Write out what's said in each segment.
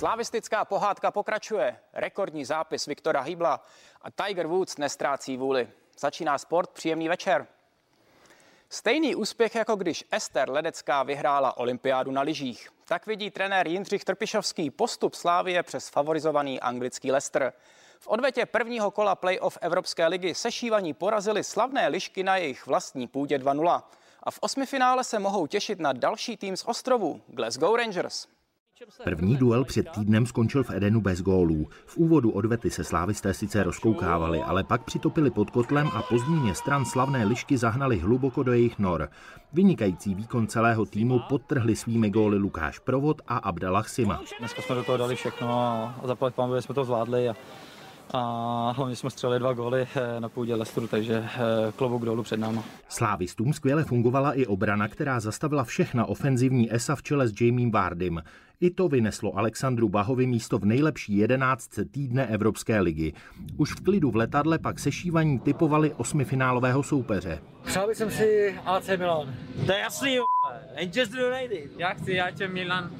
Slavistická pohádka pokračuje. Rekordní zápis Viktora Hýbla a Tiger Woods nestrácí vůli. Začíná sport, příjemný večer. Stejný úspěch, jako když Ester Ledecká vyhrála olympiádu na lyžích. Tak vidí trenér Jindřich Trpišovský postup Slávie přes favorizovaný anglický Leicester. V odvetě prvního kola playoff Evropské ligy sešívaní porazili slavné lišky na jejich vlastní půdě 2-0. A v osmifinále se mohou těšit na další tým z ostrovů Glasgow Rangers. První duel před týdnem skončil v Edenu bez gólů. V úvodu odvety se slávisté sice rozkoukávali, ale pak přitopili pod kotlem a po změně stran slavné lišky zahnali hluboko do jejich nor. Vynikající výkon celého týmu podtrhli svými góly Lukáš Provod a Abdallah Sima. Dneska jsme do toho dali všechno a zaplať pán, jsme to zvládli. A a hlavně jsme střelili dva góly eh, na půdě Lestru, takže eh, klobouk dolů před náma. Slávistům skvěle fungovala i obrana, která zastavila všechna ofenzivní esa v čele s Jamiem Vardym. I to vyneslo Alexandru Bahovi místo v nejlepší jedenáctce týdne Evropské ligy. Už v klidu v letadle pak sešívaní typovali osmifinálového soupeře. Přál bych si AC Milan. To je jasný, Manchester United. Já chci, já tě Milan.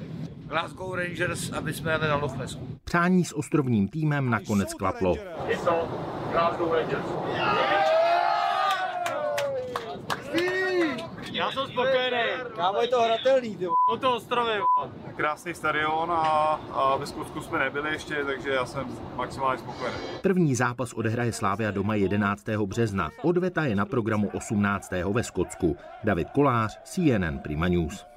Glasgow Rangers, aby jsme jeli na Loch Přání s ostrovním týmem nakonec klaplo. Já jsem spokojený. Kámo, je to hratelný, ty O to ostrovy. Krásný stadion a, a ve Skotsku jsme nebyli ještě, takže já jsem maximálně spokojený. První zápas odehraje Slávia doma 11. března. Odveta je na programu 18. ve Skotsku. David Kolář, CNN Prima News.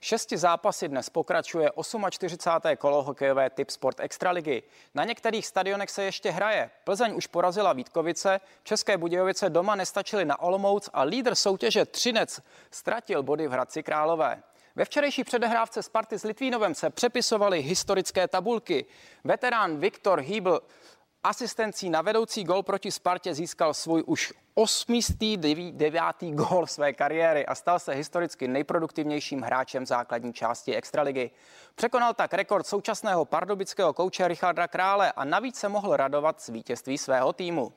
Šesti zápasy dnes pokračuje 48. kolo hokejové typ Sport Extraligy. Na některých stadionech se ještě hraje. Plzeň už porazila Vítkovice, České Budějovice doma nestačily na Olomouc a lídr soutěže Třinec ztratil body v Hradci Králové. Ve včerejší předehrávce Sparty s Litvínovem se přepisovaly historické tabulky. Veterán Viktor Hýbl asistencí na vedoucí gol proti Spartě získal svůj už osmistý devátý gol své kariéry a stal se historicky nejproduktivnějším hráčem základní části Extraligy. Překonal tak rekord současného pardubického kouče Richarda Krále a navíc se mohl radovat z vítězství svého týmu.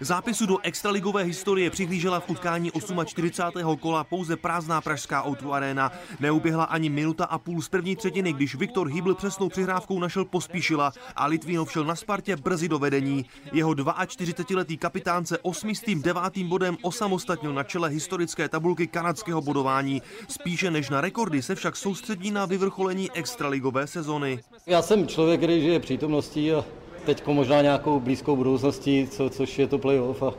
Zápisu do extraligové historie přihlížela v utkání 48. kola pouze prázdná pražská Outu Arena. Neuběhla ani minuta a půl z první třetiny, když Viktor Hybl přesnou přihrávkou našel pospíšila a Litvínov šel na Spartě brzy do vedení. Jeho 42-letý kapitán se osmistým devátým bodem osamostatnil na čele historické tabulky kanadského bodování. Spíše než na rekordy se však soustředí na vyvrcholení extraligové sezony. Já jsem člověk, který žije přítomností a teď možná nějakou blízkou budoucností, co, což je to playoff. A,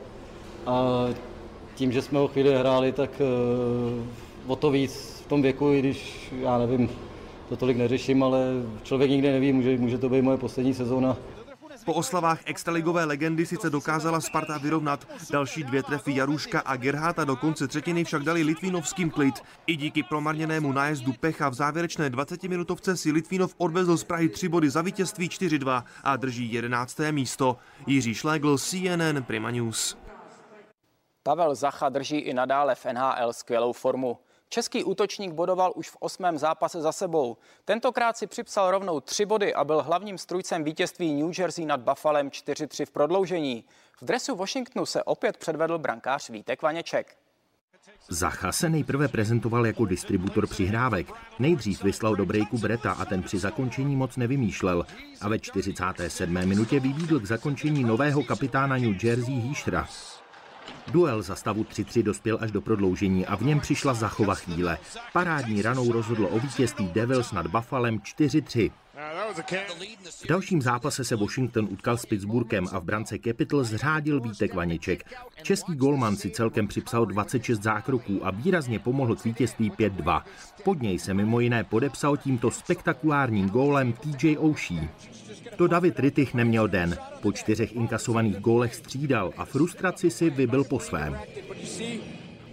a tím, že jsme ho chvíli hráli, tak uh, o to víc v tom věku, i když já nevím, to tolik neřeším, ale člověk nikdy neví, může, může to být moje poslední sezóna po oslavách extraligové legendy sice dokázala Sparta vyrovnat. Další dvě trefy Jaruška a Gerháta do konce třetiny však dali Litvínovským klid. I díky promarněnému nájezdu Pecha v závěrečné 20-minutovce si Litvínov odvezl z Prahy tři body za vítězství 4-2 a drží 11. místo. Jiří Šlégl, CNN Prima News. Pavel Zacha drží i nadále v NHL skvělou formu. Český útočník bodoval už v osmém zápase za sebou. Tentokrát si připsal rovnou tři body a byl hlavním strujcem vítězství New Jersey nad Buffalem 4-3 v prodloužení. V dresu Washingtonu se opět předvedl brankář Vítek Vaněček. Zacha se nejprve prezentoval jako distributor přihrávek. Nejdřív vyslal do breaku Breta a ten při zakončení moc nevymýšlel. A ve 47. minutě vybídl k zakončení nového kapitána New Jersey Hýšra. Duel za stavu 3-3 dospěl až do prodloužení a v něm přišla zachova chvíle. Parádní ranou rozhodlo o vítězství Devils nad Buffalem 4-3. V dalším zápase se Washington utkal s Pittsburghem a v brance Capitals zřádil Vítek Vaniček. Český golman si celkem připsal 26 zákroků a výrazně pomohl k vítězství 5-2. Pod něj se mimo jiné podepsal tímto spektakulárním gólem TJ Oshie. To David Rittich neměl den. Po čtyřech inkasovaných gólech střídal a frustraci si vybil po svém.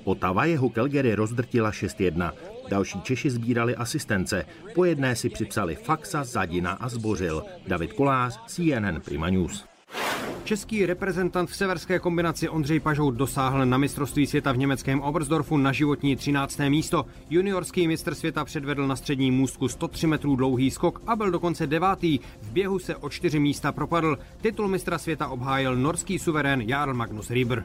Otava jeho Calgary rozdrtila 6-1. Další Češi sbírali asistence. Po jedné si připsali Faxa, Zadina a Zbořil. David Kolář, CNN Prima News. Český reprezentant v severské kombinaci Ondřej Pažout dosáhl na mistrovství světa v německém Oberstdorfu na životní 13. místo. Juniorský mistr světa předvedl na střední můstku 103 metrů dlouhý skok a byl dokonce devátý. V běhu se o čtyři místa propadl. Titul mistra světa obhájil norský suverén Jarl Magnus Rieber.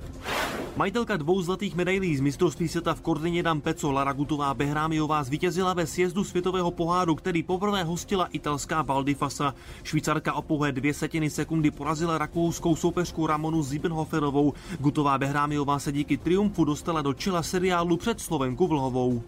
Majitelka dvou zlatých medailí z mistrovství světa v Kordině Dampeco Lara Gutová Behrámiová zvítězila ve sjezdu světového poháru, který poprvé hostila italská Baldifasa. Švýcarka o pouhé dvě setiny sekundy porazila rakouskou soupeřku Ramonu Ziebenhoferovou. Gutová Behrámiová se díky triumfu dostala do čela seriálu před Slovenku Vlhovou.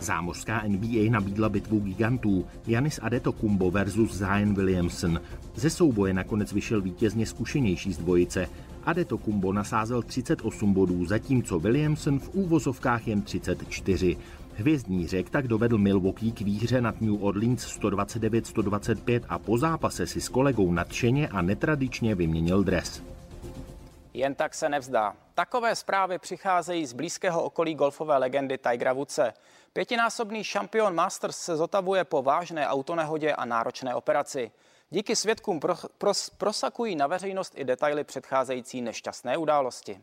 Zámořská NBA nabídla bitvu gigantů Janis Adetokumbo versus Zion Williamson. Ze souboje nakonec vyšel vítězně zkušenější z dvojice. Adetokumbo nasázel 38 bodů, zatímco Williamson v úvozovkách jen 34. Hvězdní řek tak dovedl Milwaukee k výhře nad New Orleans 129-125 a po zápase si s kolegou nadšeně a netradičně vyměnil dres. Jen tak se nevzdá. Takové zprávy přicházejí z blízkého okolí golfové legendy Tigera Woodse. Pětinásobný šampion Masters se zotavuje po vážné autonehodě a náročné operaci. Díky svědkům pro, pros, prosakují na veřejnost i detaily předcházející nešťastné události.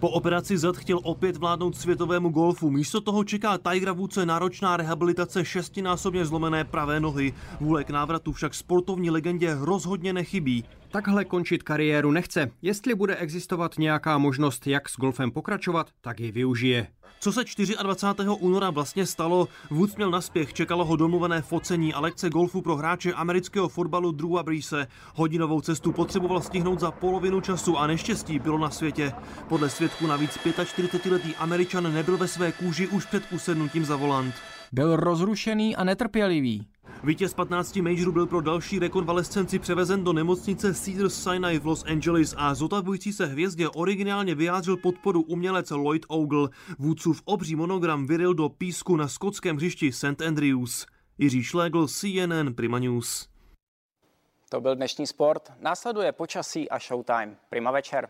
Po operaci zad chtěl opět vládnout světovému golfu. Místo toho čeká Tigera Woodse náročná rehabilitace šestinásobně zlomené pravé nohy. Vůle k návratu však sportovní legendě rozhodně nechybí. Takhle končit kariéru nechce. Jestli bude existovat nějaká možnost, jak s golfem pokračovat, tak ji využije. Co se 24. února vlastně stalo? Woods měl naspěch, čekalo ho domluvené focení a lekce golfu pro hráče amerického fotbalu Drewa Breese. Hodinovou cestu potřeboval stihnout za polovinu času a neštěstí bylo na světě. Podle svědku navíc 45-letý Američan nebyl ve své kůži už před usednutím za volant. Byl rozrušený a netrpělivý. Vítěz 15 majorů byl pro další rekonvalescenci převezen do nemocnice Cedars-Sinai v Los Angeles a zotavující se hvězdě originálně vyjádřil podporu umělec Lloyd Ogle. Vůdcův obří monogram vyril do písku na skotském hřišti St. Andrews. Jiří Šlégl, CNN Prima News. To byl dnešní sport. Následuje počasí a showtime. Prima večer.